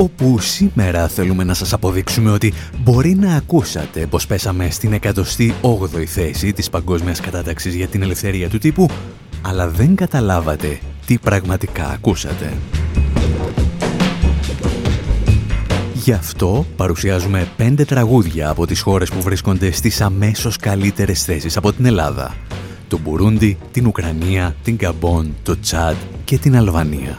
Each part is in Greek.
Όπου σήμερα θέλουμε να σας αποδείξουμε ότι μπορεί να ακούσατε πως πέσαμε στην 108η θέση της παγκόσμιας κατάταξης για την ελευθερία του τύπου, αλλά δεν καταλάβατε τι πραγματικά ακούσατε. Γι' αυτό παρουσιάζουμε πέντε τραγούδια από τις χώρες που βρίσκονται στις αμέσως καλύτερες θέσεις από την Ελλάδα. Το Μπουρούντι, την Ουκρανία, την Καμπόν, το Τσάντ και την Αλβανία.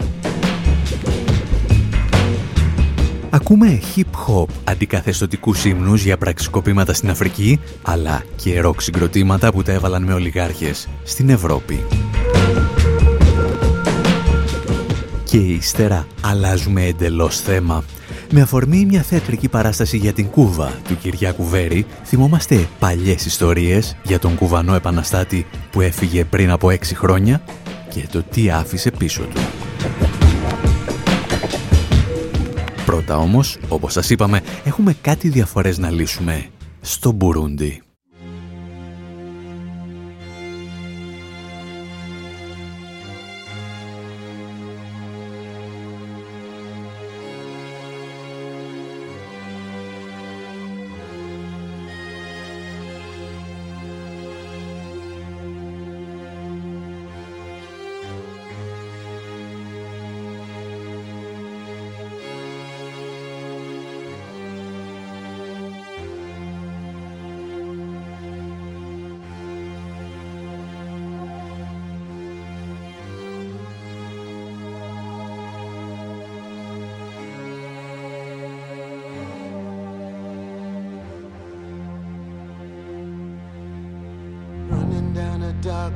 Ακούμε hip-hop αντικαθεστωτικούς ύμνους για πραξικοπήματα στην Αφρική, αλλά και ροκ συγκροτήματα που τα έβαλαν με ολιγάρχες στην Ευρώπη. Και ύστερα αλλάζουμε εντελώς θέμα. Με αφορμή μια θεατρική παράσταση για την Κούβα του Κυριάκου Βέρη, θυμόμαστε παλιές ιστορίες για τον κουβανό επαναστάτη που έφυγε πριν από έξι χρόνια και το τι άφησε πίσω του. Πρώτα όμως, όπως σας είπαμε, έχουμε κάτι διαφορές να λύσουμε στο Μπουρούντι.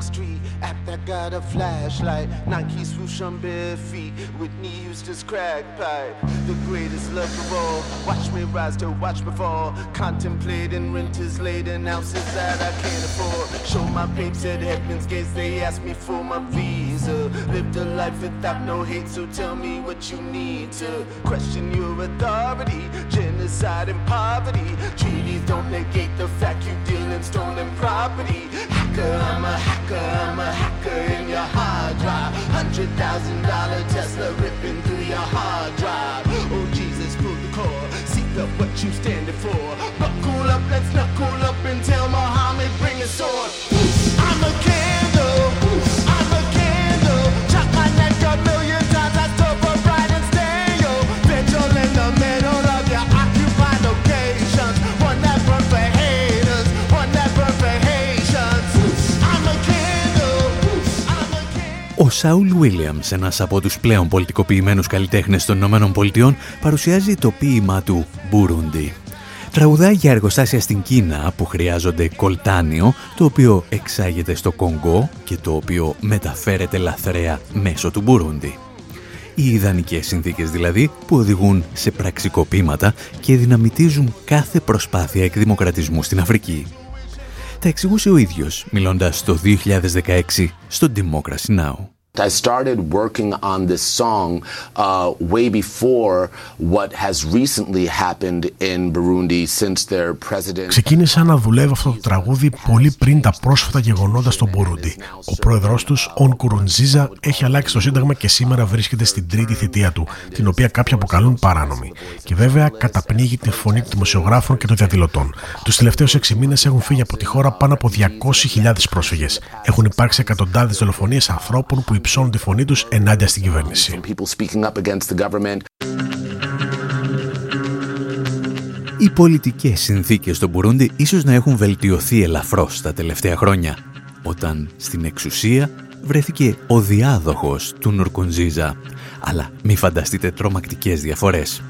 Street. App that got a flashlight. Nike swoosh on bare feet. Whitney Houston's crack pipe. The greatest love of all. Watch me rise to watch me fall. Contemplating renters laden ounces that I can't afford. Show my papes at Heaven's Gates. They ask me for my visa. Lived a life without no hate. So tell me what you need to question your authority. Genocide and poverty. Treaties don't negate the fact you deal in stolen property. Hacker, I'm a hacker, I'm a hacker in your hard drive. Hundred thousand dollar Tesla ripping through your hard drive. Oh Jesus, pull the cord, seek up what you standing for. Buckle up, let's knuckle up and tell Muhammad bring a sword. Candle. Ο Σάουλ Βίλιαμς, ένας από τους πλέον πολιτικοποιημένους καλλιτέχνες των Ηνωμένων Πολιτειών, παρουσιάζει το ποίημα του «Μπουρούντι». Τραγουδάει για εργοστάσια στην Κίνα που χρειάζονται κολτάνιο, το οποίο εξάγεται στο Κονγκό και το οποίο μεταφέρεται λαθρέα μέσω του Μπουρούντι. Οι ιδανικές συνθήκες δηλαδή που οδηγούν σε πραξικοπήματα και δυναμητίζουν κάθε προσπάθεια εκδημοκρατισμού στην Αφρική. Τα εξηγούσε ο ίδιος, μιλώντας το 2016 στο Democracy Now! I started working on this song uh, way before what has recently happened in Burundi since their president. Ξεκίνησα να δουλεύω αυτό το τραγούδι πολύ πριν τα πρόσφατα γεγονότα στο Μπουρούντι. Ο πρόεδρός τους, Ον Κουρουντζίζα, έχει αλλάξει το Σύνταγμα και σήμερα βρίσκεται στην τρίτη θητεία του, την οποία κάποιοι αποκαλούν παράνομη. Και βέβαια καταπνίγει τη φωνή των δημοσιογράφων και των διαδηλωτών. Τους τελευταίους 6 μήνες έχουν φύγει από τη χώρα πάνω από 200.000 πρόσφυγες. Έχουν υπάρξει εκατοντάδες δολοφονίες ανθρώπων που υψώνουν τη φωνή τους ενάντια στην κυβέρνηση. People speaking up against the government. Οι πολιτικές συνθήκες στο Μπουρούντι ίσως να έχουν βελτιωθεί ελαφρώς τα τελευταία χρόνια, όταν στην εξουσία βρέθηκε ο διάδοχος του Νουρκουνζίζα. Αλλά μη φανταστείτε τρομακτικές διαφορές.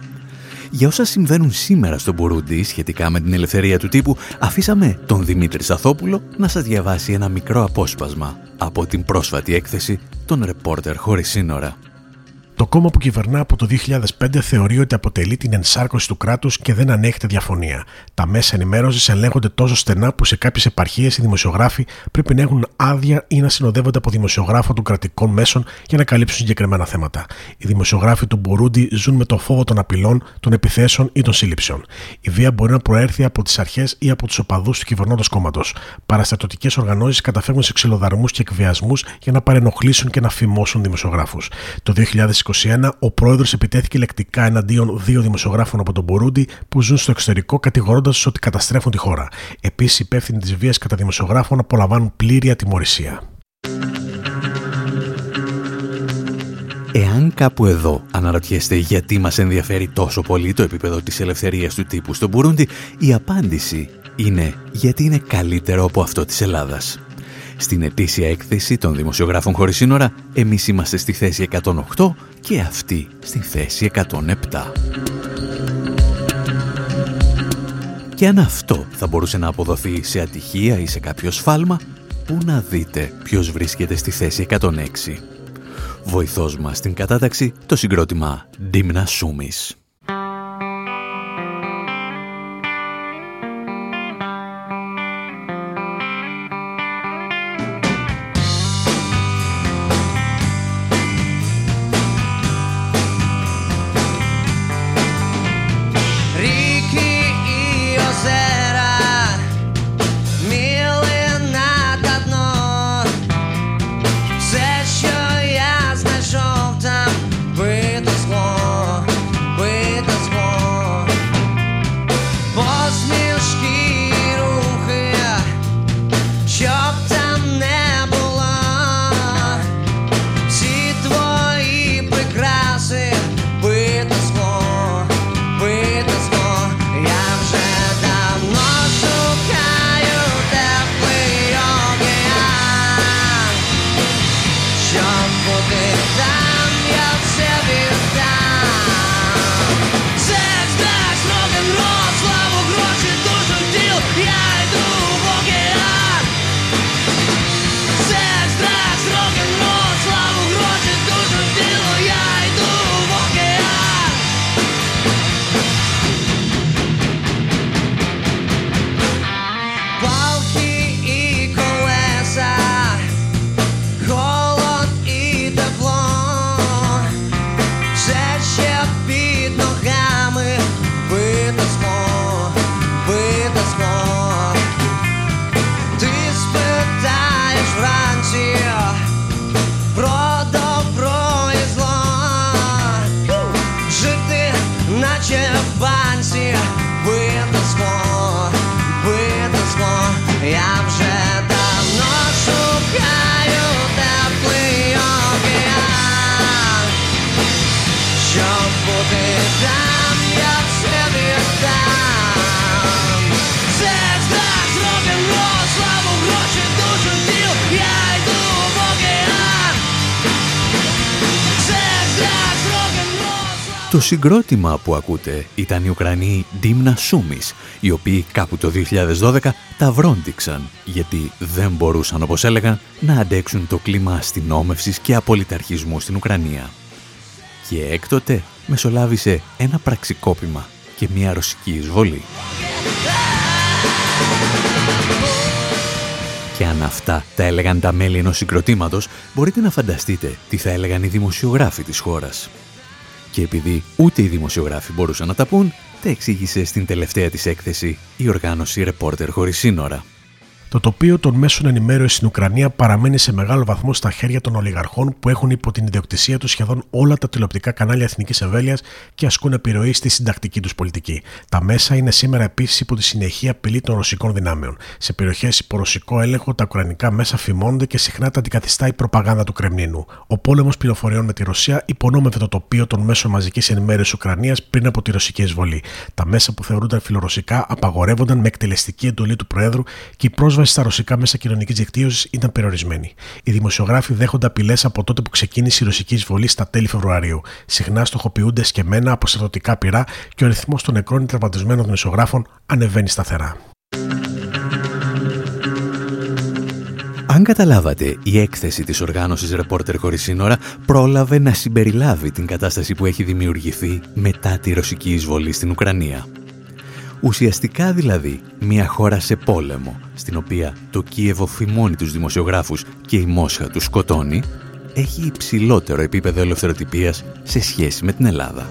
Για όσα συμβαίνουν σήμερα στο Μπουρούντι σχετικά με την ελευθερία του τύπου, αφήσαμε τον Δημήτρη Σαθόπουλο να σας διαβάσει ένα μικρό απόσπασμα από την πρόσφατη έκθεση των «Ρεπόρτερ χωρίς σύνορα». Το κόμμα που κυβερνά από το 2005 θεωρεί ότι αποτελεί την ενσάρκωση του κράτους και δεν ανέχεται διαφωνία. Τα μέσα ενημέρωσης ελέγχονται τόσο στενά που σε κάποιες επαρχίες οι δημοσιογράφοι πρέπει να έχουν άδεια ή να συνοδεύονται από δημοσιογράφο των κρατικών μέσων για να καλύψουν συγκεκριμένα θέματα. Οι δημοσιογράφοι του Μπουρούντι ζουν με το φόβο των απειλών, των επιθέσεων ή των σύλληψεων. Η βία μπορεί να προέρθει από τις αρχές ή από τους οπαδούς του κυβερνώντος κόμματος. Παραστατωτικές οργανώσεις καταφεύγουν σε ξυλοδαρμούς και εκβιασμούς για να παρενοχλήσουν και να φημώσουν δημοσιογράφους. Το 2021 ο πρόεδρος επιτέθηκε λεκτικά εναντίον δύο δημοσιογράφων από τον Μπουρούντι που ζουν στο εξωτερικό, κατηγορώντας τους ότι καταστρέφουν τη χώρα. Επίσης, οι υπεύθυνοι της βίας κατά δημοσιογράφων απολαμβάνουν πλήρη ατιμορρησία. Εάν κάπου εδώ αναρωτιέστε γιατί μας ενδιαφέρει τόσο πολύ το επίπεδο της ελευθερίας του τύπου στο Μπουρούντι, η απάντηση είναι γιατί είναι καλύτερο από αυτό της Ελλάδας. Στην ετήσια έκθεση των δημοσιογράφων χωρίς σύνορα, εμείς είμαστε στη θέση 108 και αυτοί στη θέση 107. Και αν αυτό θα μπορούσε να αποδοθεί σε ατυχία ή σε κάποιο σφάλμα, πού να δείτε ποιος βρίσκεται στη θέση 106. Βοηθός μας στην κατάταξη το συγκρότημα Ντίμνα Σούμις. Το συγκρότημα που ακούτε ήταν οι Ουκρανοί Ντίμνα Σούμις, οι οποίοι κάπου το 2012 τα βρόντιξαν, γιατί δεν μπορούσαν, όπως έλεγαν, να αντέξουν το κλίμα αστυνόμευσης και απολυταρχισμού στην Ουκρανία. Και έκτοτε μεσολάβησε ένα πραξικόπημα και μια ρωσική εισβολή. Και αν αυτά τα έλεγαν τα μέλη ενός συγκροτήματος, μπορείτε να φανταστείτε τι θα έλεγαν οι δημοσιογράφοι της χώρας. Και επειδή ούτε οι δημοσιογράφοι μπορούσαν να τα πούν, τα εξήγησε στην τελευταία της έκθεση η οργάνωση «Ρεπόρτερ χωρίς σύνορα». Το τοπίο των μέσων ενημέρωσης στην Ουκρανία παραμένει σε μεγάλο βαθμό στα χέρια των ολιγαρχών που έχουν υπό την ιδιοκτησία τους σχεδόν όλα τα τηλεοπτικά κανάλια εθνικής εμβέλειας και ασκούν επιρροή στη συντακτική τους πολιτική. Τα μέσα είναι σήμερα επίσης υπό τη συνεχή απειλή των ρωσικών δυνάμεων. Σε περιοχές υπό ρωσικό έλεγχο, τα ουκρανικά μέσα φημώνονται και συχνά τα αντικαθιστά η προπαγάνδα του Κρεμνίνου. Ο πόλεμος πληροφοριών με τη Ρωσία υπονόμευε το τοπίο των μέσων μαζικής ενημέρωσης Ουκρανίας πριν από τη ρωσική εισβολή. Τα μέσα που θεωρούνταν φιλορωσικά απαγορεύονταν με εκτελεστική εντολή του Προέδρου και η πρόσβαση στα ρωσικά μέσα κοινωνικής δικτύωσης ήταν περιορισμένη. Οι δημοσιογράφοι δέχονται απειλές από τότε που ξεκίνησε η ρωσική εισβολή στα τέλη Φεβρουαρίου. Συχνά στοχοποιούνται σκεμμένα από στρατιωτικά πυρά και ο ρυθμός των νεκρών ή τραυματισμένων δημοσιογράφων ανεβαίνει σταθερά. Αν καταλάβατε, η έκθεση της οργάνωσης Reporter χωρίς σύνορα πρόλαβε να συμπεριλάβει την κατάσταση που έχει δημιουργηθεί μετά τη ρωσική εισβολή στην Ουκρανία. Ουσιαστικά δηλαδή μια χώρα σε πόλεμο, στην οποία το Κίεβο φημώνει τους δημοσιογράφους και η Μόσχα τους σκοτώνει, έχει υψηλότερο επίπεδο ελευθεροτυπίας σε σχέση με την Ελλάδα.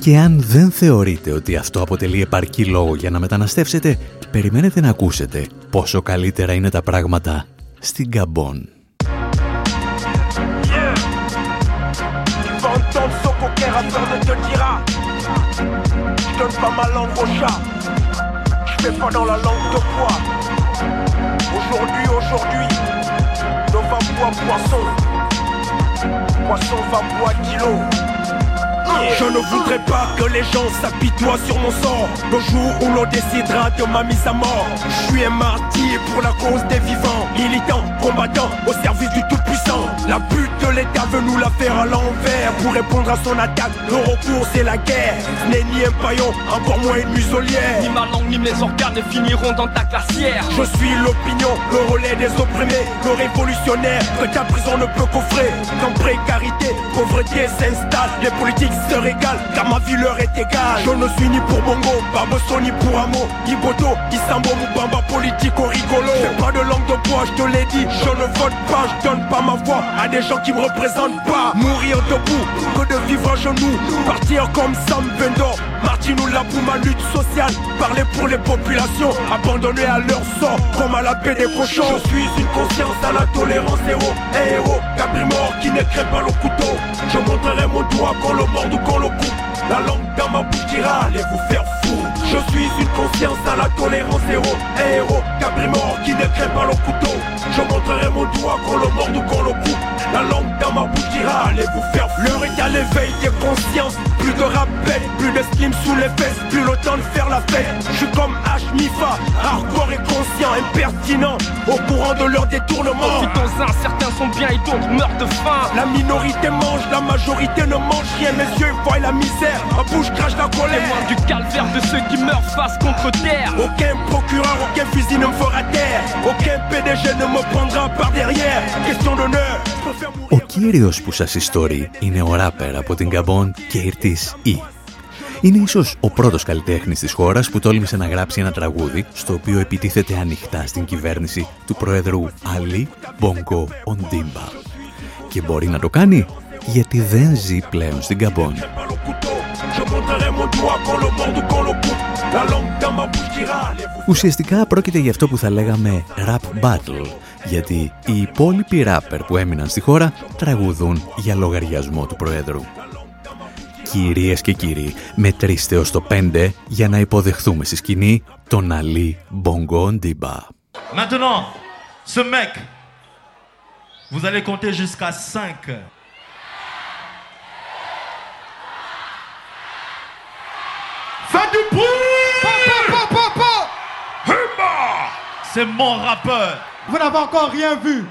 Και αν δεν θεωρείτε ότι αυτό αποτελεί επαρκή λόγο για να μεταναστεύσετε, περιμένετε να ακούσετε πόσο καλύτερα είναι τα πράγματα στην Καμπόν. donne pas ma langue au chat. Je fais pas dans la langue de poids. Aujourd'hui, aujourd'hui, nos va bois poisson. Poisson va bois kilo. Je ne voudrais pas que les gens s'apitoient sur mon sort. Le jour où l'on décidera de ma mise à mort. Je suis un martyr pour la cause des vivants. Militant, combattant, au service du Tout-Puissant. La butte de l'État veut nous la faire à l'envers. Pour répondre à son attaque, le recours c'est la guerre. Ce n'est ni un paillon, encore moins une muselière. Ni ma langue ni mes organes ne finiront dans ta glacière. Je suis l'opinion, le relais des opprimés Le révolutionnaire que ta prison ne peut coffrer. Quand précarité, pauvreté s'installe Les politiques se régale, car ma vie leur est égale. Je ne suis ni pour Bongo, Baboso ni pour Amo, ni Bodo, ni Sambo, Bamba politique au rigolo. J'ai pas de langue de bois, je te l'ai dit, je ne vote pas, je donne pas ma voix à des gens qui me représentent pas. Mourir debout, que de vivre à genoux, partir comme Sam Bendo, Martinou là pour ma lutte sociale, parler pour les populations, abandonnées à leur sort, comme à la paix des cochons. Je suis une conscience à la tolérance héros, un héros, Capri mort qui n'écrit pas le couteau. Je montrerai mon doigt quand le mord qu'on le coupe. La langue dans ma bouche dira allez vous faire fou. Je suis une conscience à la tolérance héros, un héros, Capri mort qui ne crée pas le couteau. Je montrerai mon doigt qu'on le morde ou qu'on le coupe. La langue dans ma bouche dira allez vous faire fou. L'heure est à l'éveil des consciences. Plus de plus de slim sous les fesses, plus le temps de faire la fête. Je suis comme H. Mifa, hardcore et conscient, impertinent, au courant de leur détournement. Profitons-en, certains sont bien et d'autres meurent de faim. La minorité mange, la majorité ne mange rien. Mes yeux voient la misère, ma bouche crache la colère. Témoin du calvaire de ceux qui meurent face contre terre. Aucun procureur, aucun fusil ne me fera taire. Κύριος που σας ιστορεί είναι ο ράπερ από την Καμπόν Κέιρτις Ή. Είναι ίσως ο πρώτος καλλιτέχνης της χώρας που τόλμησε να γράψει ένα τραγούδι στο οποίο επιτίθεται ανοιχτά στην κυβέρνηση του πρόεδρου Αλή Μπόγκο Οντίμπα. Και μπορεί να το κάνει γιατί δεν ζει πλέον στην Καμπόν. Pas le couteau, je montrerai mon doigt qu'on le morde ou qu'on le coupe. La langue dans ma bouche dira allez vous Ουσιαστικά πρόκειται για αυτό που θα λέγαμε rap battle, γιατί οι υπόλοιποι ράπερ που έμειναν στη χώρα τραγουδούν για λογαριασμό του Προέδρου. Κυρίες και κύριοι, μετρήστε ως το 5 για να υποδεχθούμε στη σκηνή τον Αλή Μπονγκο Ντίμπα. Maintenant, ce mec, vous allez compter jusqu'à 5. Faites du bruit Humba C'est mon rappeur. Vous n'avez encore rien vu.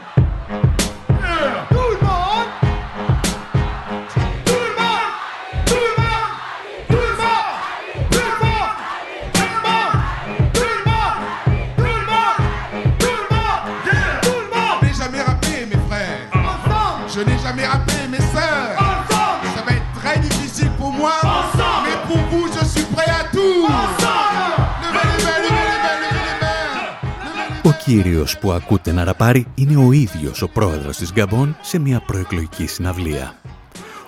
Κύριος που ακούτε να ραπάρει είναι ο ίδιος ο πρόεδρος της Γκαμπόν σε μια προεκλογική συναυλία.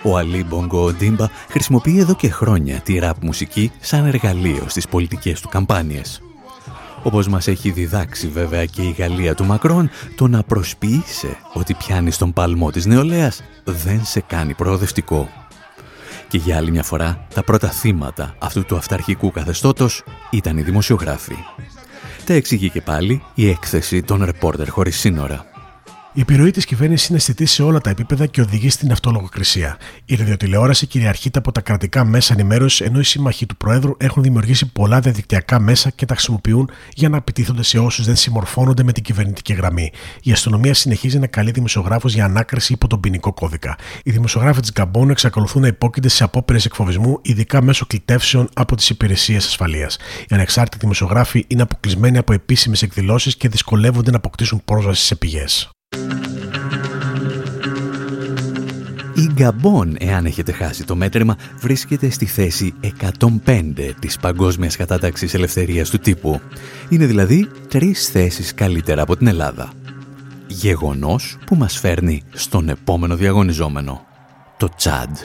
Ο Αλή Μπονγκο Ντίμπα χρησιμοποιεί εδώ και χρόνια τη ραπ μουσική σαν εργαλείο στις πολιτικές του καμπάνιες. Όπως μας έχει διδάξει βέβαια και η Γαλλία του Μακρόν, το να προσποιείσαι ότι πιάνεις τον παλμό της νεολαίας δεν σε κάνει προοδευτικό. Και για άλλη μια φορά, τα πρώτα θύματα αυτού του αυταρχικού καθεστώτος ήταν οι δημοσιογράφοι. Τα εξηγεί και πάλι η έκθεση των ρεπόρτερ χωρίς σύνορα. Η επιρροή της κυβέρνησης είναι αισθητή σε όλα τα επίπεδα και οδηγεί στην αυτολογοκρισία. Η ραδιοτηλεόραση κυριαρχείται από τα κρατικά μέσα ενημέρωσης, ενώ οι σύμμαχοι του Προέδρου έχουν δημιουργήσει πολλά διαδικτυακά μέσα και τα χρησιμοποιούν για να επιτίθονται σε όσους δεν συμμορφώνονται με την κυβερνητική γραμμή. Η αστυνομία συνεχίζει να καλεί δημοσιογράφους για ανάκριση υπό τον ποινικό κώδικα. Οι δημοσιογράφοι της Γκαμπόνου εξακολουθούν να υπόκεινται σε απόπειρες εκφοβισμού, ειδικά μέσω κλητεύσεων από τις υπηρεσίες ασφαλείας. Οι ανεξάρτητοι δημοσιογράφοι είναι αποκλεισμένοι από επίσημες εκδηλώσεις και δυσκολεύονται να αποκτήσουν πρόσβαση σε πηγές. Η Γκαμπόν, εάν έχετε χάσει το μέτρημα, βρίσκεται στη θέση 105 της παγκόσμιας κατάταξης ελευθερίας του τύπου. Είναι δηλαδή τρεις θέσεις καλύτερα από την Ελλάδα. Γεγονός που μας φέρνει στον επόμενο διαγωνιζόμενο, το Τσάντ.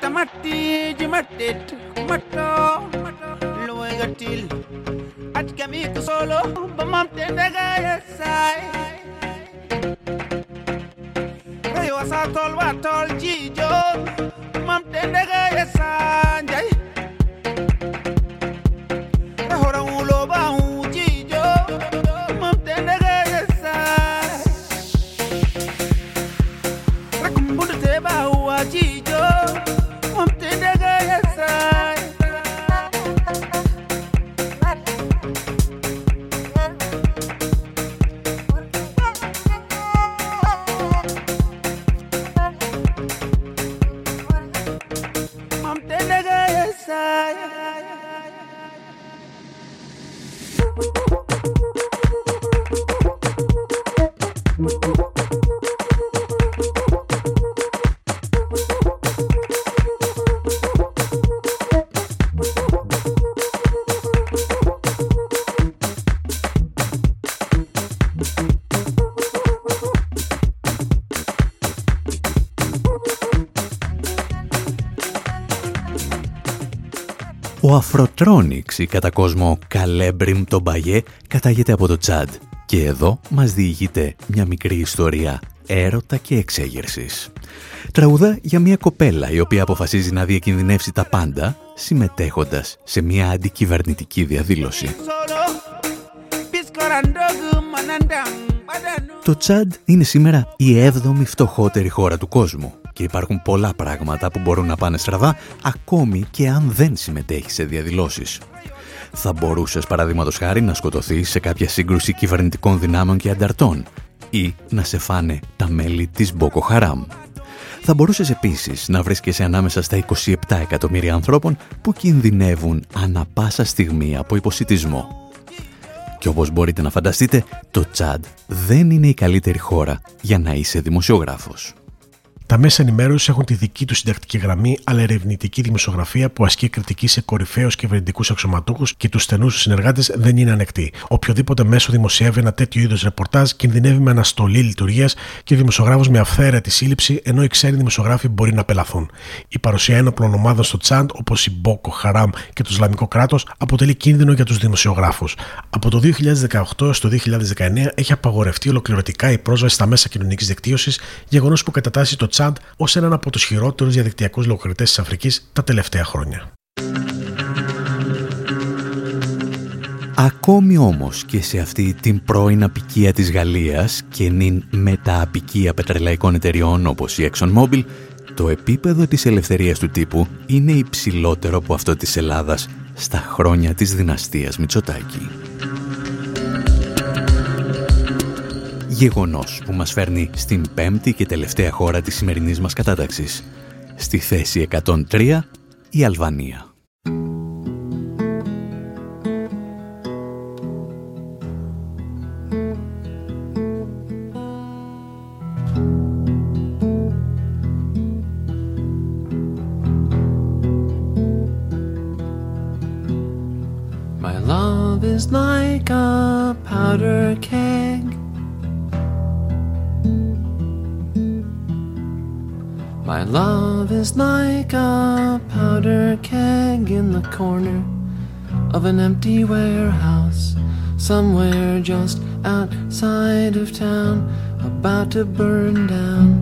Tamati, jimatit, mato, loy gatil. at kamiko solo, nega nagaya sa. Rayo asatol watol jijo, mamte nagaya sai. Ο Αφροτρόνιξ, η κατά κόσμο Καλέμπριμ τον Μπαγιέ, κατάγεται από το Τσάντ. Και εδώ μας διηγείται μια μικρή ιστορία έρωτα και εξέγερσης. Τραγουδά για μια κοπέλα η οποία αποφασίζει να διακινδυνεύσει τα πάντα συμμετέχοντας σε μια αντικυβερνητική διαδήλωση. Το Τσάντ είναι σήμερα η έβδομη φτωχότερη χώρα του κόσμου και υπάρχουν πολλά πράγματα που μπορούν να πάνε στραβά ακόμη και αν δεν συμμετέχει σε διαδηλώσεις. Θα μπορούσες παραδείγματος χάρη να σκοτωθείς σε κάποια σύγκρουση κυβερνητικών δυνάμεων και ανταρτών ή να σε φάνε τα μέλη της Μπόκο Χαράμ. Θα μπορούσες επίσης να βρίσκεσαι ανάμεσα στα 27 εκατομμύρια ανθρώπων που κινδυνεύουν ανα πάσα στιγμή από υποσυτισμό. Και όπως μπορείτε να φανταστείτε, το Τσάντ δεν είναι η καλύτερη χώρα για να είσαι δημοσιογράφος. Τα μέσα ενημέρωσης έχουν τη δική τους συντακτική γραμμή, αλλά ερευνητική δημοσιογραφία που ασκεί κριτική σε κορυφαίους κυβερνητικού αξιωματούχους και τους στενούς του συνεργάτες δεν είναι ανεκτή. Οποιοδήποτε μέσο δημοσιεύει ένα τέτοιο είδος ρεπορτάζ κινδυνεύει με αναστολή λειτουργίας και ο δημοσιογράφος με αυθαίρετη σύλληψη, ενώ οι ξένοι δημοσιογράφοι μπορεί να απελαθούν. Η παρουσία ένοπλων ομάδων στο Τσάντ, όπως η Μπόκο Χαράμ και το Ισλαμικό κράτος, αποτελεί κίνδυνο για τους δημοσιογράφους. Από το 2018 στο 2019 έχει απαγορευτεί ολοκληρωτικά η πρόσβαση στα μέσα κοινωνικής δικτύωσης, γεγονός που κατατάσσει το Τσάντ ως έναν από τους χειρότερους διαδικτυακούς λογοκριτές της Αφρικής τα τελευταία χρόνια. Ακόμη όμως και σε αυτή την πρώην απικία της Γαλλίας και νυν μετααπικία πετρελαϊκών εταιριών όπως η ExxonMobil, το επίπεδο της ελευθερίας του τύπου είναι υψηλότερο από αυτό της Ελλάδας στα χρόνια της δυναστείας Μητσοτάκη. Γεγονός που μας φέρνει στην πέμπτη και τελευταία χώρα της σημερινής μας κατάταξης. Στη θέση 103 η Αλβανία. Corner of an empty warehouse somewhere just outside of town, about to burn down.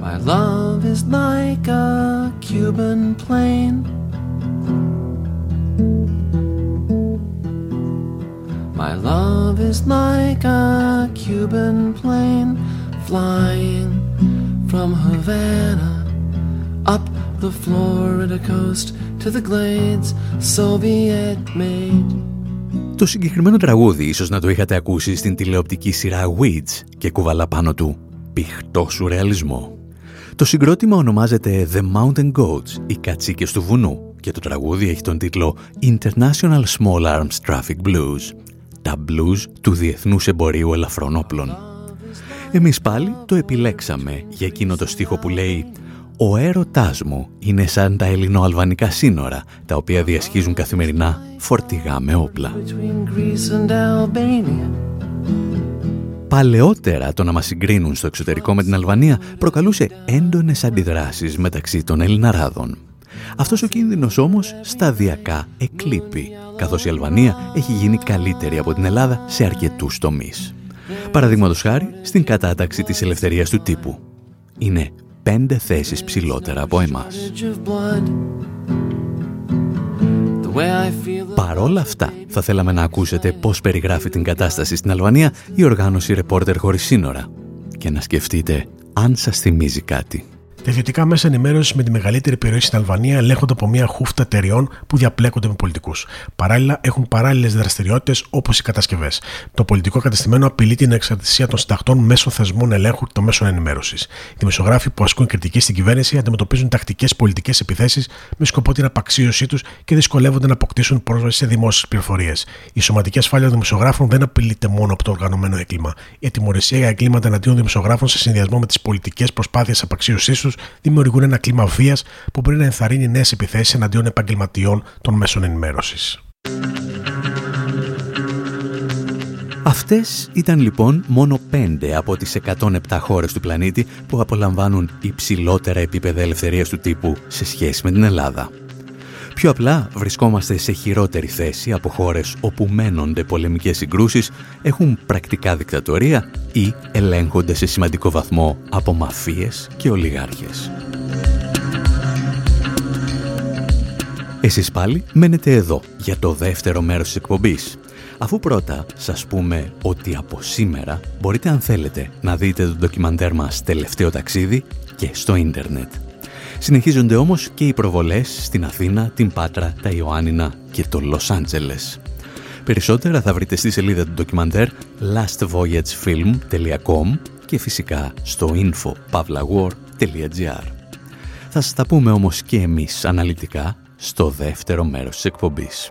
My love is like a Cuban plane. Love is like a Cuban plane flying from Havana up the Florida coast to the glades Soviet made. Το συγκεκριμένο τραγούδι ίσως να το είχατε ακούσει στην τηλεοπτική σειρά Weeds και κουβαλά πάνω του πηχτό σουρεαλισμό. Το συγκρότημα ονομάζεται The Mountain Goats, οι κατσίκες του βουνού και το τραγούδι έχει τον τίτλο International Small Arms Traffic Blues, τα blues του Διεθνούς Εμπορίου Ελαφρών Όπλων. Εμείς πάλι το επιλέξαμε για εκείνο το στίχο που λέει «Ο έρωτάς μου είναι σαν τα ελληνοαλβανικά σύνορα, τα οποία διασχίζουν καθημερινά φορτηγά με όπλα». Between Greece and Albania. Παλαιότερα το να μας συγκρίνουν στο εξωτερικό με την Αλβανία προκαλούσε έντονες αντιδράσεις μεταξύ των Ελληναράδων. Αυτός ο κίνδυνος όμως σταδιακά εκλείπει, καθώς η Αλβανία έχει γίνει καλύτερη από την Ελλάδα σε αρκετούς τομείς. Παραδείγματος χάρη στην κατάταξη της ελευθερίας του τύπου. Είναι πέντε θέσεις ψηλότερα από εμάς. Bridge of blood. The way I feel Παρόλα αυτά, θα θέλαμε να ακούσετε πώς περιγράφει την κατάσταση στην Αλβανία η οργάνωση Reporter Χωρίς Σύνορα και να σκεφτείτε αν σας θυμίζει κάτι. Τα ιδιωτικά μέσα ενημέρωσης με τη μεγαλύτερη επιρροή στην Αλβανία ελέγχονται από μια χούφτα εταιριών που διαπλέκονται με πολιτικούς. Παράλληλα, έχουν παράλληλες δραστηριότητες όπως οι κατασκευές. Το πολιτικό κατεστημένο απειλεί την εξαρτησία των συντακτών μέσω θεσμών ελέγχου και των μέσων ενημέρωσης. Οι δημοσιογράφοι που ασκούν κριτική στην κυβέρνηση αντιμετωπίζουν τακτικές πολιτικές επιθέσεις με σκοπό την απαξίωσή τους και δυσκολεύονται να αποκτήσουν πρόσβαση σε δημόσιες πληροφορίες. Η σωματική ασφάλεια των δημοσιογράφων δεν απειλείται μόνο από το οργανωμένο έγκλημα. Η ατιμορρησία για εγκλήματα εναντίον δημοσιογράφων σε συνδυασμό με τις πολιτικές προσπάθειες απαξίωσής τους δημιουργούν ένα κλίμα βίας που μπορεί να ενθαρρύνει νέες επιθέσεις εναντίον επαγγελματιών των μέσων ενημέρωσης. Αυτές ήταν λοιπόν μόνο πέντε από τις 107 χώρες του πλανήτη που απολαμβάνουν υψηλότερα επίπεδα ελευθερίας του τύπου σε σχέση με την Ελλάδα. Πιο απλά βρισκόμαστε σε χειρότερη θέση από χώρες όπου μένονται πολεμικές συγκρούσεις, έχουν πρακτικά δικτατορία ή ελέγχονται σε σημαντικό βαθμό από μαφίες και ολιγάρχες. Εσείς πάλι μένετε εδώ για το δεύτερο μέρος της εκπομπής. Αφού πρώτα σας πούμε ότι από σήμερα μπορείτε αν θέλετε να δείτε το ντοκιμαντέρ μας τελευταίο ταξίδι και στο ίντερνετ. Συνεχίζονται όμως και οι προβολές στην Αθήνα, την Πάτρα, τα Ιωάννινα και το Λος Άντζελες. Περισσότερα θα βρείτε στη σελίδα του ντοκιμαντέρ lastvoyagefilm.com και φυσικά στο info.pavlawar.gr. Θα σας τα πούμε όμως και εμείς αναλυτικά στο δεύτερο μέρος της εκπομπής.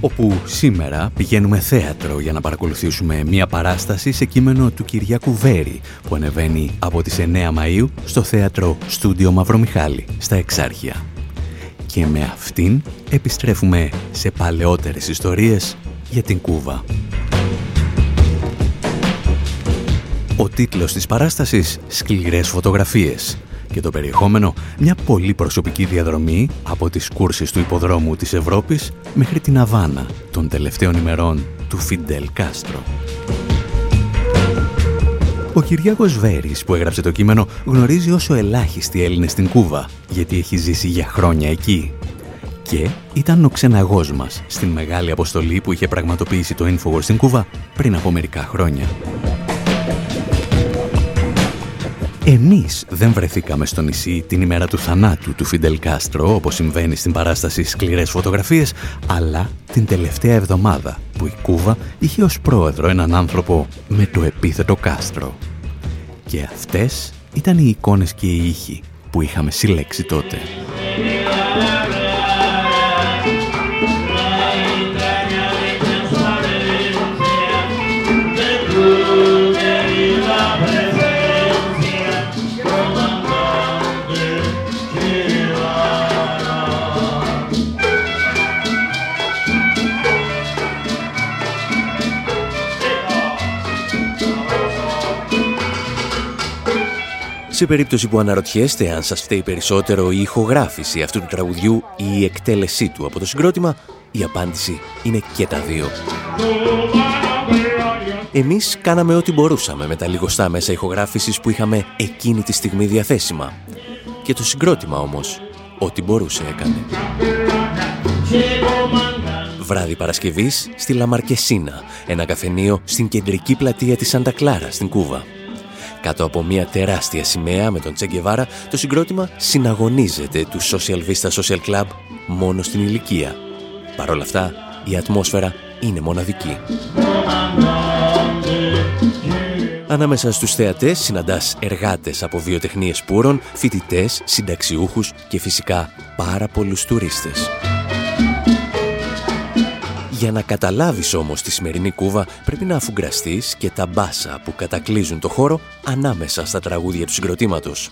Όπου σήμερα πηγαίνουμε θέατρο για να παρακολουθήσουμε μια παράσταση σε κείμενο του Κυριάκου Βέρη που ανεβαίνει από τις 9 Μαΐου στο θέατρο Στούντιο Μαυρομιχάλη στα Εξάρχεια. Και με αυτήν επιστρέφουμε σε παλαιότερες ιστορίες για την Κούβα. Ο τίτλος της παράστασης «Σκληρές φωτογραφίες» και το περιεχόμενο μια πολύ προσωπική διαδρομή από τις κούρσεις του υποδρόμου της Ευρώπης μέχρι την Αβάνα των τελευταίων ημερών του Φιντέλ Κάστρο. Ο Κυριάκος Βέρης που έγραψε το κείμενο γνωρίζει όσο ελάχιστοι Έλληνες στην Κούβα γιατί έχει ζήσει για χρόνια εκεί. Και ήταν ο ξεναγός μας στην μεγάλη αποστολή που είχε πραγματοποιήσει το Infowars στην Κούβα πριν από μερικά χρόνια. Εμείς δεν βρεθήκαμε στο νησί την ημέρα του θανάτου του Φιντελ Κάστρο, όπως συμβαίνει στην παράσταση «Σκληρές φωτογραφίες», αλλά την τελευταία εβδομάδα που η Κούβα είχε ως πρόεδρο έναν άνθρωπο με το επίθετο Κάστρο. Και αυτές ήταν οι εικόνες και οι ήχοι που είχαμε συλλέξει τότε. Σε περίπτωση που αναρωτιέστε αν σας φταίει περισσότερο η ηχογράφηση αυτού του τραγουδιού ή η εκτέλεσή του από το συγκρότημα, η απάντηση είναι και τα δύο. Εμείς κάναμε ό,τι μπορούσαμε με τα λιγοστά μέσα ηχογράφησης που είχαμε εκείνη τη στιγμή διαθέσιμα. Και το συγκρότημα όμως, ό,τι μπορούσε έκανε. Βράδυ Παρασκευής στη Λαμαρκεσίνα, ένα καφενείο στην κεντρική πλατεία της Σαντα Κλάρα στην Κούβα. Κάτω από μια τεράστια σημαία με τον Τσεγκεβάρα, το συγκρότημα συναγωνίζεται του Social Vista Social Club μόνο στην ηλικία. Παρ' όλα αυτά, η ατμόσφαιρα είναι μοναδική. Ανάμεσα στους θεατές συναντάς εργάτες από βιοτεχνίες πούρων, φοιτητές, συνταξιούχους και φυσικά πάρα πολλούς τουρίστες. Για να καταλάβεις όμως τη σημερινή κούβα πρέπει να αφουγκραστείς και τα μπάσα που κατακλείζουν το χώρο ανάμεσα στα τραγούδια του συγκροτήματος.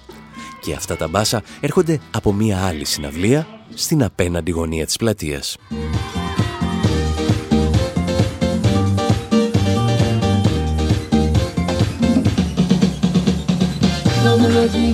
Και αυτά τα μπάσα έρχονται από μία άλλη συναυλία στην απέναντι γωνία της πλατείας. Η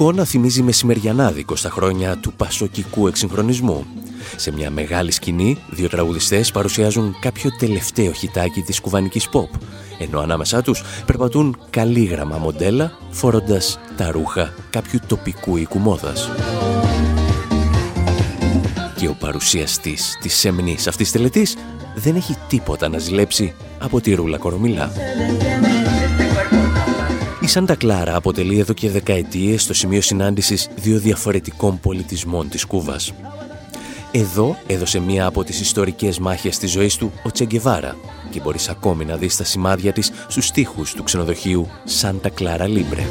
εικόνα θυμίζει μεσημεριανάδικο στα χρόνια του πασοκικού εξυγχρονισμού. Σε μια μεγάλη σκηνή, δύο τραγουδιστές παρουσιάζουν κάποιο τελευταίο χιτάκι της κουβανικής pop, ενώ ανάμεσά τους περπατούν καλήγραμμα μοντέλα, φορώντας τα ρούχα κάποιου τοπικού οίκου μόδας. Και ο παρουσιαστής της σεμνής αυτής τελετής δεν έχει τίποτα να ζηλέψει από τη ρούλα κορομιλά. Η Σάντα Κλάρα αποτελεί εδώ και δεκαετίες το σημείο συνάντησης δύο διαφορετικών πολιτισμών της Κούβας. Εδώ έδωσε μία από τις ιστορικές μάχες της ζωής του ο Τσεγκεβάρα και μπορείς ακόμη να δεις τα σημάδια της στους στίχους του ξενοδοχείου Σάντα Κλάρα Λίμπρε.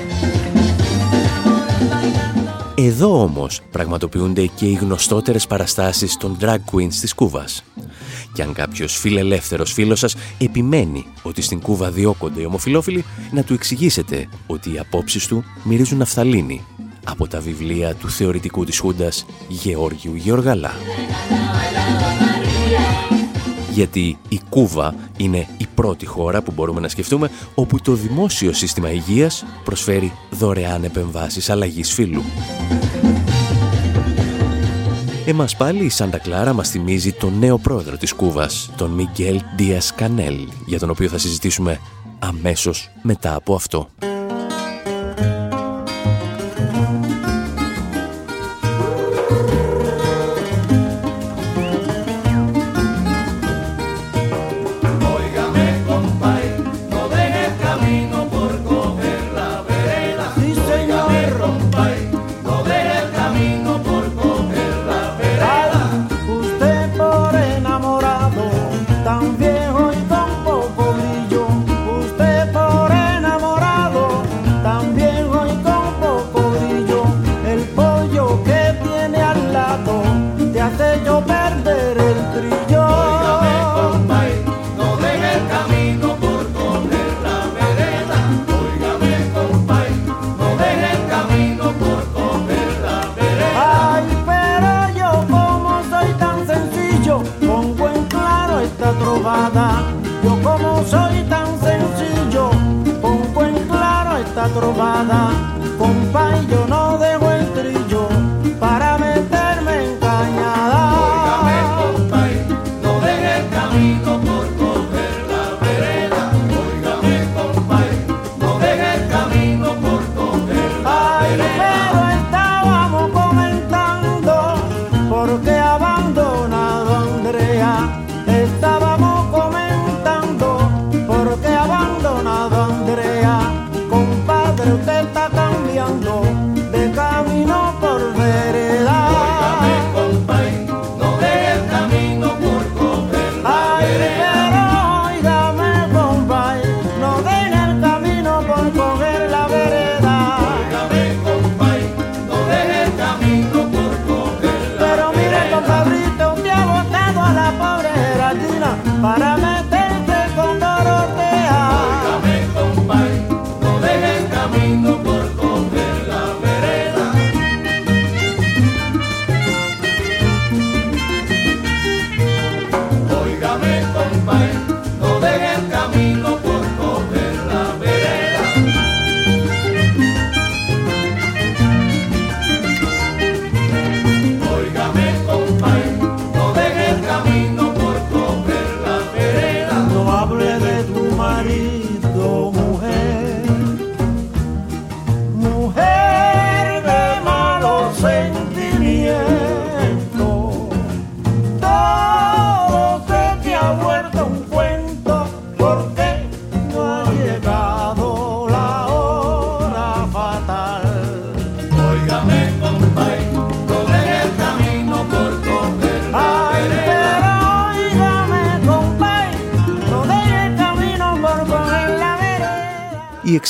Εδώ όμως πραγματοποιούνται και οι γνωστότερες παραστάσεις των drag queens της Κούβας. Και αν κάποιος φιλελεύθερος φίλος σας επιμένει ότι στην Κούβα διώκονται οι ομοφιλόφιλοι, να του εξηγήσετε ότι οι απόψεις του μυρίζουν ναφθαλίνη από τα βιβλία του θεωρητικού της Χούντας Γεώργιου Γεωργαλά. Γιατί η Κούβα είναι η πρώτη χώρα που μπορούμε να σκεφτούμε όπου το δημόσιο σύστημα υγείας προσφέρει δωρεάν επεμβάσεις αλλαγής φύλου. Εμάς πάλι η Σάντα Κλάρα μας θυμίζει τον νέο πρόεδρο της Κούβας, τον Μιγγέλ Ντίας Κανέλ, για τον οποίο θα συζητήσουμε αμέσως μετά από αυτό.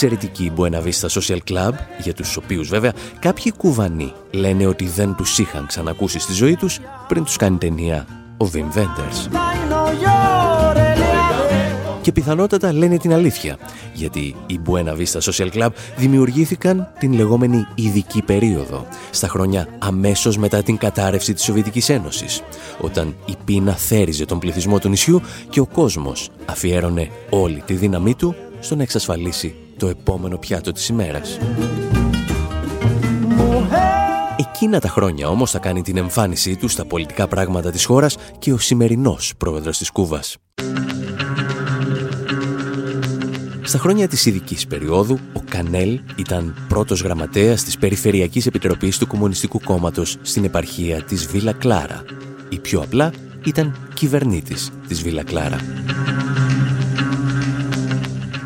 Εξαιρετική Buena Vista Social Club, για τους οποίους βέβαια κάποιοι κουβανοί λένε ότι δεν τους είχαν ξανακούσει στη ζωή τους πριν τους κάνει ταινία ο Wim Wenders. Και πιθανότατα λένε την αλήθεια, γιατί οι Buena Vista Social Club δημιουργήθηκαν την λεγόμενη ειδική περίοδο, στα χρόνια αμέσως μετά την κατάρρευση της Σοβιετικής Ένωσης, όταν η πείνα θέριζε τον πληθυσμό του νησιού και ο κόσμος αφιέρωνε όλη τη δύναμή του στο να εξασφαλίσει το επόμενο πιάτο της ημέρας. Εκείνα τα χρόνια όμως θα κάνει την εμφάνισή του στα πολιτικά πράγματα της χώρας και ο σημερινός πρόεδρος της Κούβας. Στα χρόνια της ειδικής περίοδου, ο Κανέλ ήταν πρώτος γραμματέας της Περιφερειακής Επιτροπής του Κομμουνιστικού Κόμματος στην επαρχία της Βίλα Κλάρα. Ή πιο απλά, ήταν κυβερνήτης της Βίλα Κλάρα.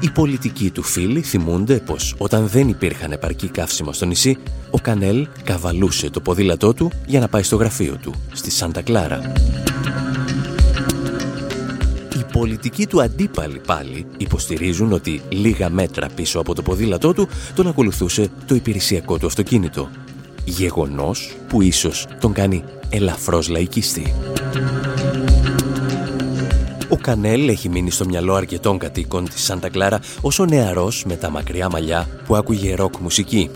Οι πολιτικοί του φίλοι θυμούνται πως όταν δεν υπήρχαν επαρκή καύσιμα στο νησί, ο Κανέλ καβαλούσε το ποδήλατό του για να πάει στο γραφείο του, στη Σάντα Κλάρα. Οι πολιτικοί του αντίπαλοι πάλι υποστηρίζουν ότι λίγα μέτρα πίσω από το ποδήλατό του τον ακολουθούσε το υπηρεσιακό του αυτοκίνητο. Γεγονός που ίσως τον κάνει ελαφρώς λαϊκιστή. Ο Κανέλ έχει μείνει στο μυαλό αρκετών κατοίκων της Σάντα Κλάρα ως ο νεαρός με τα μακριά μαλλιά που άκουγε ροκ μουσική.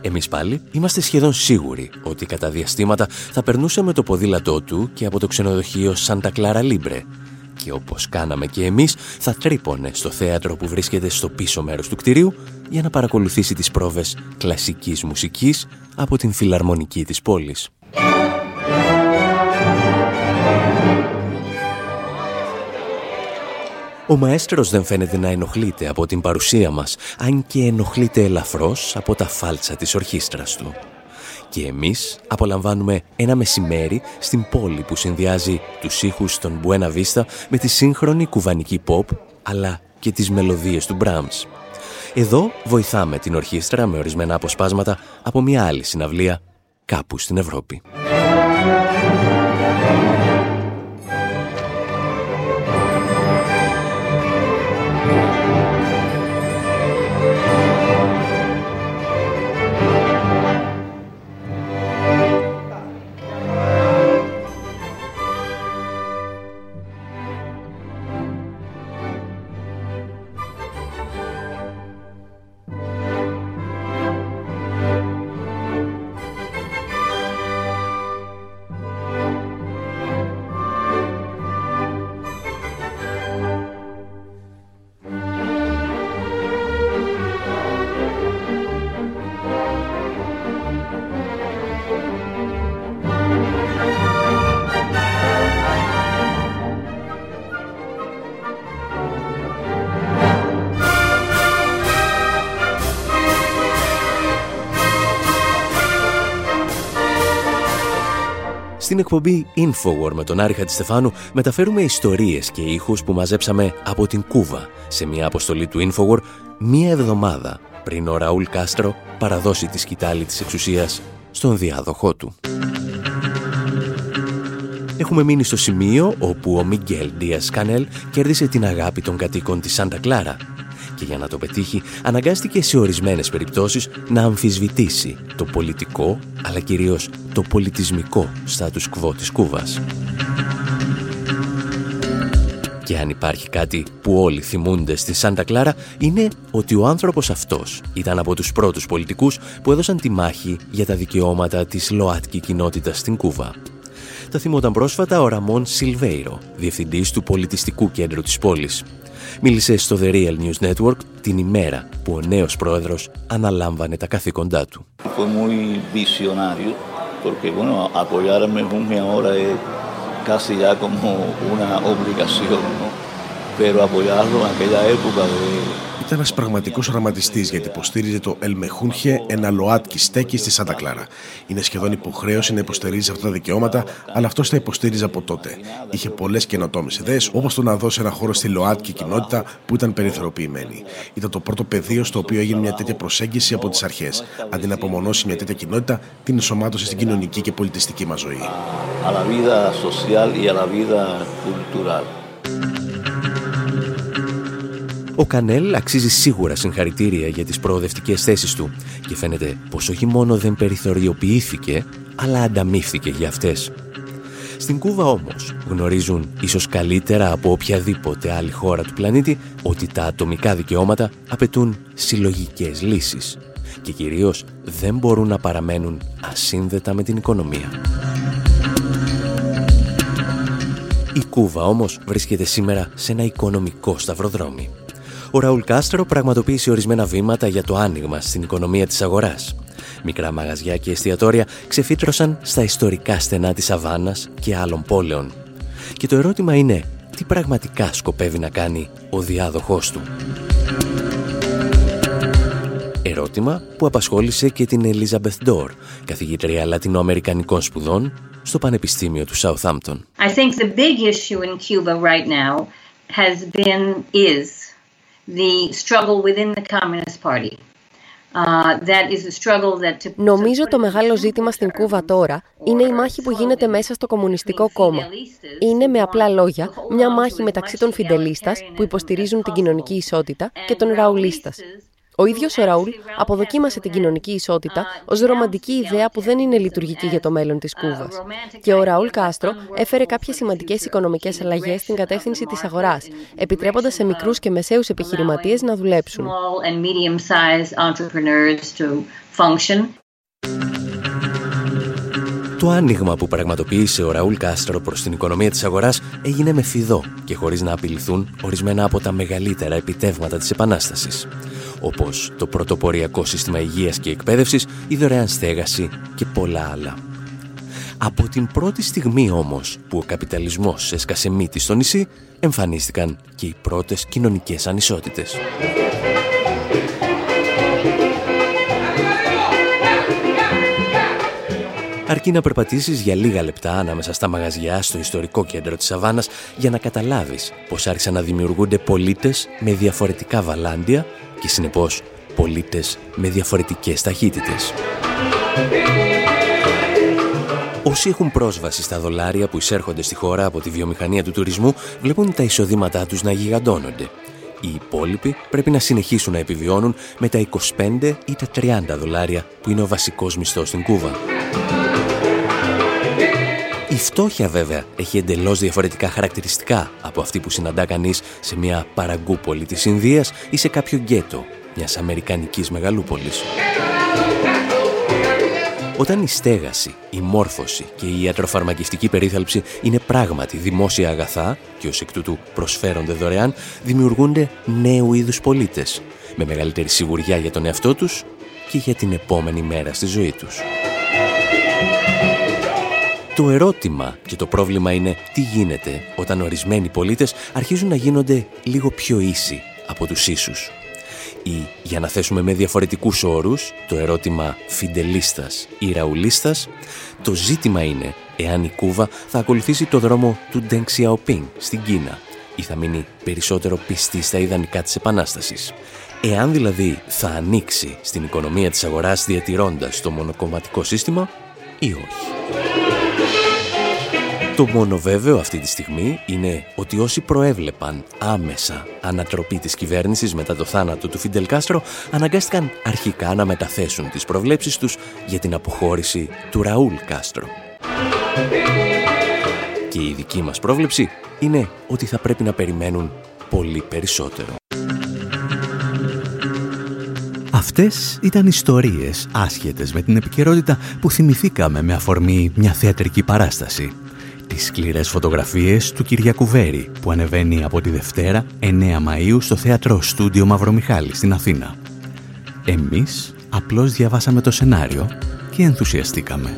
Εμείς πάλι είμαστε σχεδόν σίγουροι ότι κατά διαστήματα θα περνούσε με το ποδήλατό του και από το ξενοδοχείο Σάντα Κλάρα Λίμπρε, και όπως κάναμε και εμείς θα τρύπωνε στο θέατρο που βρίσκεται στο πίσω μέρος του κτηρίου για να παρακολουθήσει τις πρόβες κλασικής μουσικής από την φιλαρμονική της πόλης. Ο μαέστρος δεν φαίνεται να ενοχλείται από την παρουσία μας, αν και ενοχλείται ελαφρώς από τα φάλτσα της ορχήστρας του. Και εμείς απολαμβάνουμε ένα μεσημέρι στην πόλη που συνδυάζει τους ήχους των Buena Vista με τη σύγχρονη κουβανική pop, αλλά και τις μελωδίες του Brahms. Εδώ βοηθάμε την ορχήστρα με ορισμένα αποσπάσματα από μια άλλη συναυλία κάπου στην Ευρώπη. Στην εκπομπή Infowar με τον Άρη Χατζηστεφάνου μεταφέρουμε ιστορίες και ήχους που μαζέψαμε από την Κούβα σε μια αποστολή του Infowar μία εβδομάδα πριν ο Ραούλ Κάστρο παραδώσει τη σκητάλη της εξουσίας στον διάδοχό του. Έχουμε μείνει στο σημείο όπου ο Μιγγέλ Ντίας Κανέλ κέρδισε την αγάπη των κατοίκων της Σάντα Κλάρα και για να το πετύχει αναγκάστηκε σε ορισμένες περιπτώσεις να αμφισβητήσει το πολιτικό αλλά κυρίως το πολιτισμικό στάτους κβό της Κούβας. Και αν υπάρχει κάτι που όλοι θυμούνται στη Σάντα Κλάρα είναι ότι ο άνθρωπος αυτός ήταν από τους πρώτους πολιτικούς που έδωσαν τη μάχη για τα δικαιώματα της ΛΟΑΤΚΙ κοινότητας στην Κούβα. Τα θυμόταν πρόσφατα ο Ραμόν Σιλβέιρο, διευθυντής του πολιτιστικού κέντρου της πόλης. Μίλησε στο The Real News Network την ημέρα που ο νέος πρόεδρος αναλάμβανε τα καθήκοντά του. Fue muy visionario porque bueno, apoyarme junio ahora es casi ya como una obligación, ¿no? Pero apoyarlo en aquella época de ήταν ένας πραγματικός οραματιστής γιατί υποστήριζε το Ελμεχούνχε, ένα ΛΟΑΤΚΙ στέκει στη Σάντα Κλάρα. Είναι σχεδόν υποχρέωση να υποστηρίζει αυτά τα δικαιώματα, αλλά αυτός τα υποστήριζε από τότε. Είχε πολλές καινοτόμες ιδέες, όπως το να δώσει ένα χώρο στη ΛΟΑΤΚΙ κοινότητα που ήταν περιθωριοποιημένη. Ήταν το πρώτο πεδίο στο οποίο έγινε μια τέτοια προσέγγιση από τις αρχές. Αντί να απομονώσει μια τέτοια κοινότητα, την ενσωμάτωσε στην κοινωνική και πολιτιστική μας ζωή. a la vida social y a la vida cultural. Ο Κανέλ αξίζει σίγουρα συγχαρητήρια για τις προοδευτικές θέσεις του και φαίνεται πως όχι μόνο δεν περιθωριοποιήθηκε, αλλά ανταμείφθηκε για αυτές. Στην Κούβα όμως γνωρίζουν ίσως καλύτερα από οποιαδήποτε άλλη χώρα του πλανήτη ότι τα ατομικά δικαιώματα απαιτούν συλλογικές λύσεις και κυρίως δεν μπορούν να παραμένουν ασύνδετα με την οικονομία. Η Κούβα όμως βρίσκεται σήμερα σε ένα οικονομικό σταυροδρόμι. Ο Ραούλ Κάστρο πραγματοποίησε ορισμένα βήματα για το άνοιγμα στην οικονομία της αγοράς. Μικρά μαγαζιά και εστιατόρια ξεφύτρωσαν στα ιστορικά στενά της Αβάνας και άλλων πόλεων. Και το ερώτημα είναι, τι πραγματικά σκοπεύει να κάνει ο διάδοχός του; Ερώτημα που απασχόλησε και την Elizabeth Ντόρ, καθηγήτρια λατινοαμερικανικών σπουδών στο Πανεπιστήμιο του Southampton. I think the big issue in Cuba right now has been, is the struggle within the Communist Party. Νομίζω το μεγάλο ζήτημα στην Κούβα τώρα είναι η μάχη που γίνεται μέσα στο Κομμουνιστικό Κόμμα. Είναι με απλά λόγια μια μάχη μεταξύ των Φιντελίστας που υποστηρίζουν την κοινωνική ισότητα και των Ραουλίστας. Ο ίδιος ο Ραούλ αποδοκίμασε την κοινωνική ισότητα ως ρομαντική ιδέα που δεν είναι λειτουργική για το μέλλον της Κούβας. Και ο Ραούλ Κάστρο έφερε κάποιες σημαντικές οικονομικές αλλαγές στην κατεύθυνση της αγοράς, επιτρέποντας σε μικρούς και μεσαίους επιχειρηματίες να δουλέψουν. Το άνοιγμα που πραγματοποίησε ο Ραούλ Κάστρο προς την οικονομία της αγοράς έγινε με φιδό και χωρίς να απειληθούν ορισμένα από τα μεγαλύτερα επιτεύγματα της Επανάστασης, όπως το πρωτοποριακό σύστημα υγείας και εκπαίδευσης, η δωρεάν στέγαση και πολλά άλλα. Από την πρώτη στιγμή όμως που ο καπιταλισμός έσκασε μύτη στο νησί, εμφανίστηκαν και οι πρώτες κοινωνικές ανισότητες. Αρκεί να περπατήσεις για λίγα λεπτά ανάμεσα στα μαγαζιά στο ιστορικό κέντρο της Σαββάνας για να καταλάβεις πως άρχισαν να δημιουργούνται πολίτες με διαφορετικά βαλάντια και συνεπώς πολίτες με διαφορετικές ταχύτητες. Όσοι έχουν πρόσβαση στα δολάρια που εισέρχονται στη χώρα από τη βιομηχανία του τουρισμού βλέπουν τα εισοδήματά τους να γιγαντώνονται. Οι υπόλοιποι πρέπει να συνεχίσουν να επιβιώνουν με τα 25 ή τα 30 δολάρια που είναι ο βασικός μισθός στην Κούβα. Η φτώχεια βέβαια έχει εντελώς διαφορετικά χαρακτηριστικά από αυτή που συναντά κανείς σε μια παραγκούπολη της Ινδίας ή σε κάποιο γκέτο μιας αμερικανικής μεγαλούπολης. Όταν η στέγαση, η μόρφωση και η ιατροφαρμακευτική περίθαλψη είναι πράγματι δημόσια αγαθά και ως εκ τούτου προσφέρονται δωρεάν, δημιουργούνται νέου είδους πολίτες, με μεγαλύτερη σιγουριά για τον εαυτό τους και για την επόμενη μέρα στη ζωή τους. Το ερώτημα και το πρόβλημα είναι τι γίνεται όταν ορισμένοι πολίτες αρχίζουν να γίνονται λίγο πιο ίσοι από τους ίσους. Ή, για να θέσουμε με διαφορετικούς όρους, το ερώτημα φιντελίστας ή ραουλίστας, το ζήτημα είναι εάν η Κούβα θα ακολουθήσει το δρόμο του Deng Xiaoping στην Κίνα ή θα μείνει περισσότερο πιστή στα ιδανικά της Επανάστασης. Εάν δηλαδή θα ανοίξει στην οικονομία της αγοράς διατηρώντας το μονοκομματικό σύστημα ή όχι. Το μόνο βέβαιο αυτή τη στιγμή είναι ότι όσοι προέβλεπαν άμεσα ανατροπή της κυβέρνησης μετά το θάνατο του Φιντελ Κάστρο αναγκάστηκαν αρχικά να μεταθέσουν τις προβλέψεις τους για την αποχώρηση του Ραούλ Κάστρο. Και η δική μας πρόβλεψη είναι ότι θα πρέπει να περιμένουν πολύ περισσότερο. Αυτές ήταν ιστορίες άσχετες με την επικαιρότητα που θυμηθήκαμε με αφορμή μια θεατρική παράσταση τις σκληρές φωτογραφίες του Κυριακού Βέρη που ανεβαίνει από τη Δευτέρα 9 Μαΐου στο Θέατρο Στούντιο Μαυρομιχάλη στην Αθήνα. Εμείς απλώς διαβάσαμε το σενάριο και ενθουσιαστήκαμε.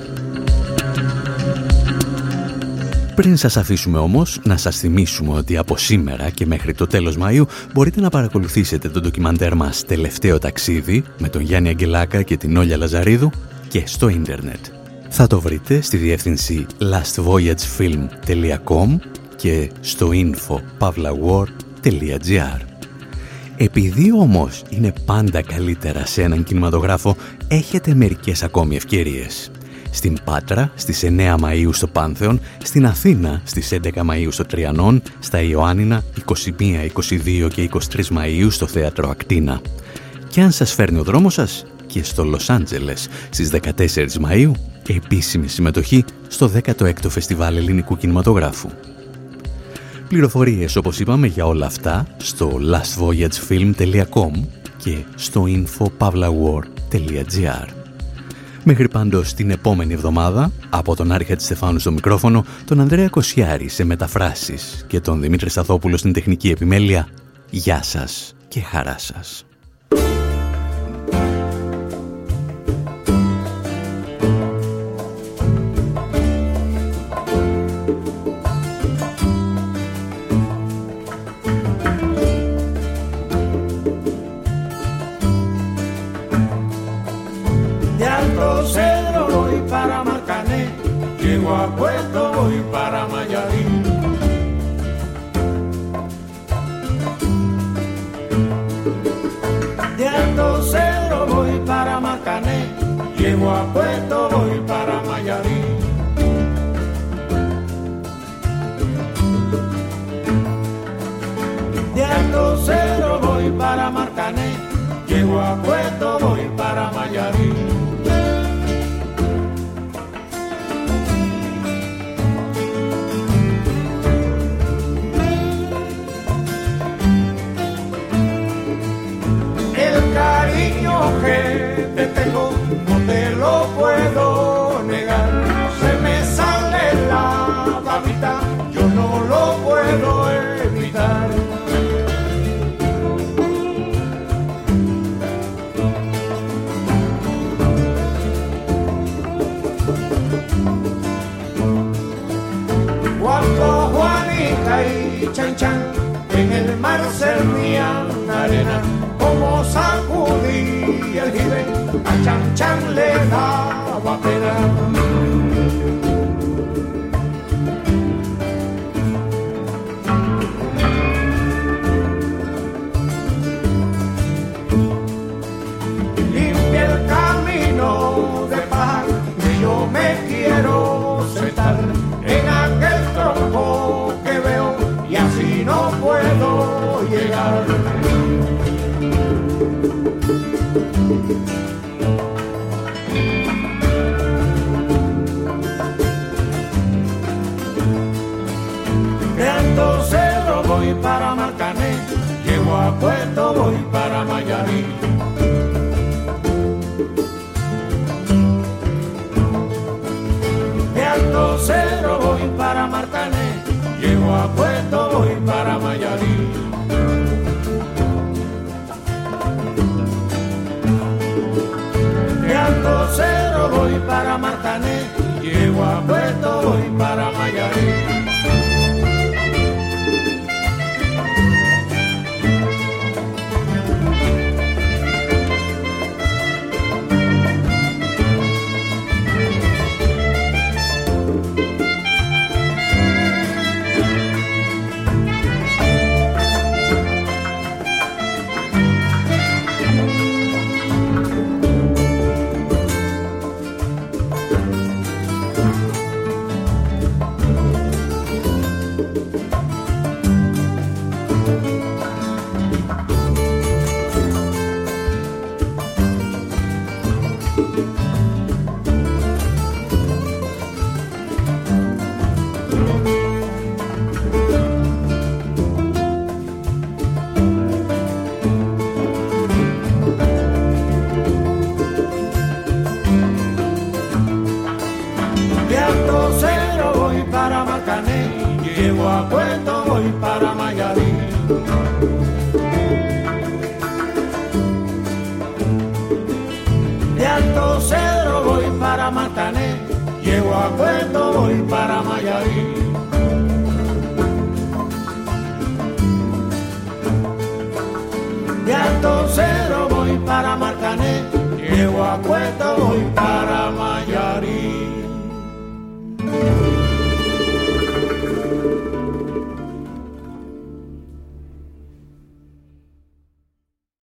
Πριν σας αφήσουμε όμως, να σας θυμίσουμε ότι από σήμερα και μέχρι το τέλος Μαΐου μπορείτε να παρακολουθήσετε το ντοκιμαντέρ μας «Τελευταίο ταξίδι» με τον Γιάννη Αγγελάκα και την Όλια Λαζαρίδου και στο ίντερνετ θα το βρείτε στη διεύθυνση lastvoyagefilm.com και στο info.pavlawar.gr Επειδή όμως είναι πάντα καλύτερα σε έναν κινηματογράφο, έχετε μερικές ακόμη ευκαιρίες. Στην Πάτρα στις 9 Μαΐου στο Πάνθεον, στην Αθήνα στις 11 Μαΐου στο Τριανόν, στα Ιωάννινα 21, 22 και 23 Μαΐου στο Θέατρο Ακτίνα. Και αν σας φέρνει ο δρόμος σας, και στο Λος Άντζελες στις 14 Μαΐου επίσημη συμμετοχή στο 16ο Φεστιβάλ Ελληνικού Κινηματογράφου. Πληροφορίες όπως είπαμε για όλα αυτά στο lastvoyagefilm.com και στο infopavlawar.gr Μέχρι πάντως την επόμενη εβδομάδα, από τον Άρχα της Στεφάνου στο μικρόφωνο, τον Ανδρέα Κοσιάρη σε μεταφράσεις και τον Δημήτρη Σταθόπουλο στην τεχνική επιμέλεια, γεια σας και χαρά σας. Llego a Puerto, voy para Mayarí. De Alto Cero voy para Marcané. Llego a Puerto, voy para Mayarí. te lo puedo negar. Se me sale la babita, yo no lo puedo evitar. Cuando Juanita y Chan Chan en el mar servían arena, como sal el jibe, a chan chan le da. De Alto Cedro voy para Martané, llego a Puerto, voy para Mayarí. De Alto Cedro voy para Martané, llego a Puerto, voy para Mayarí.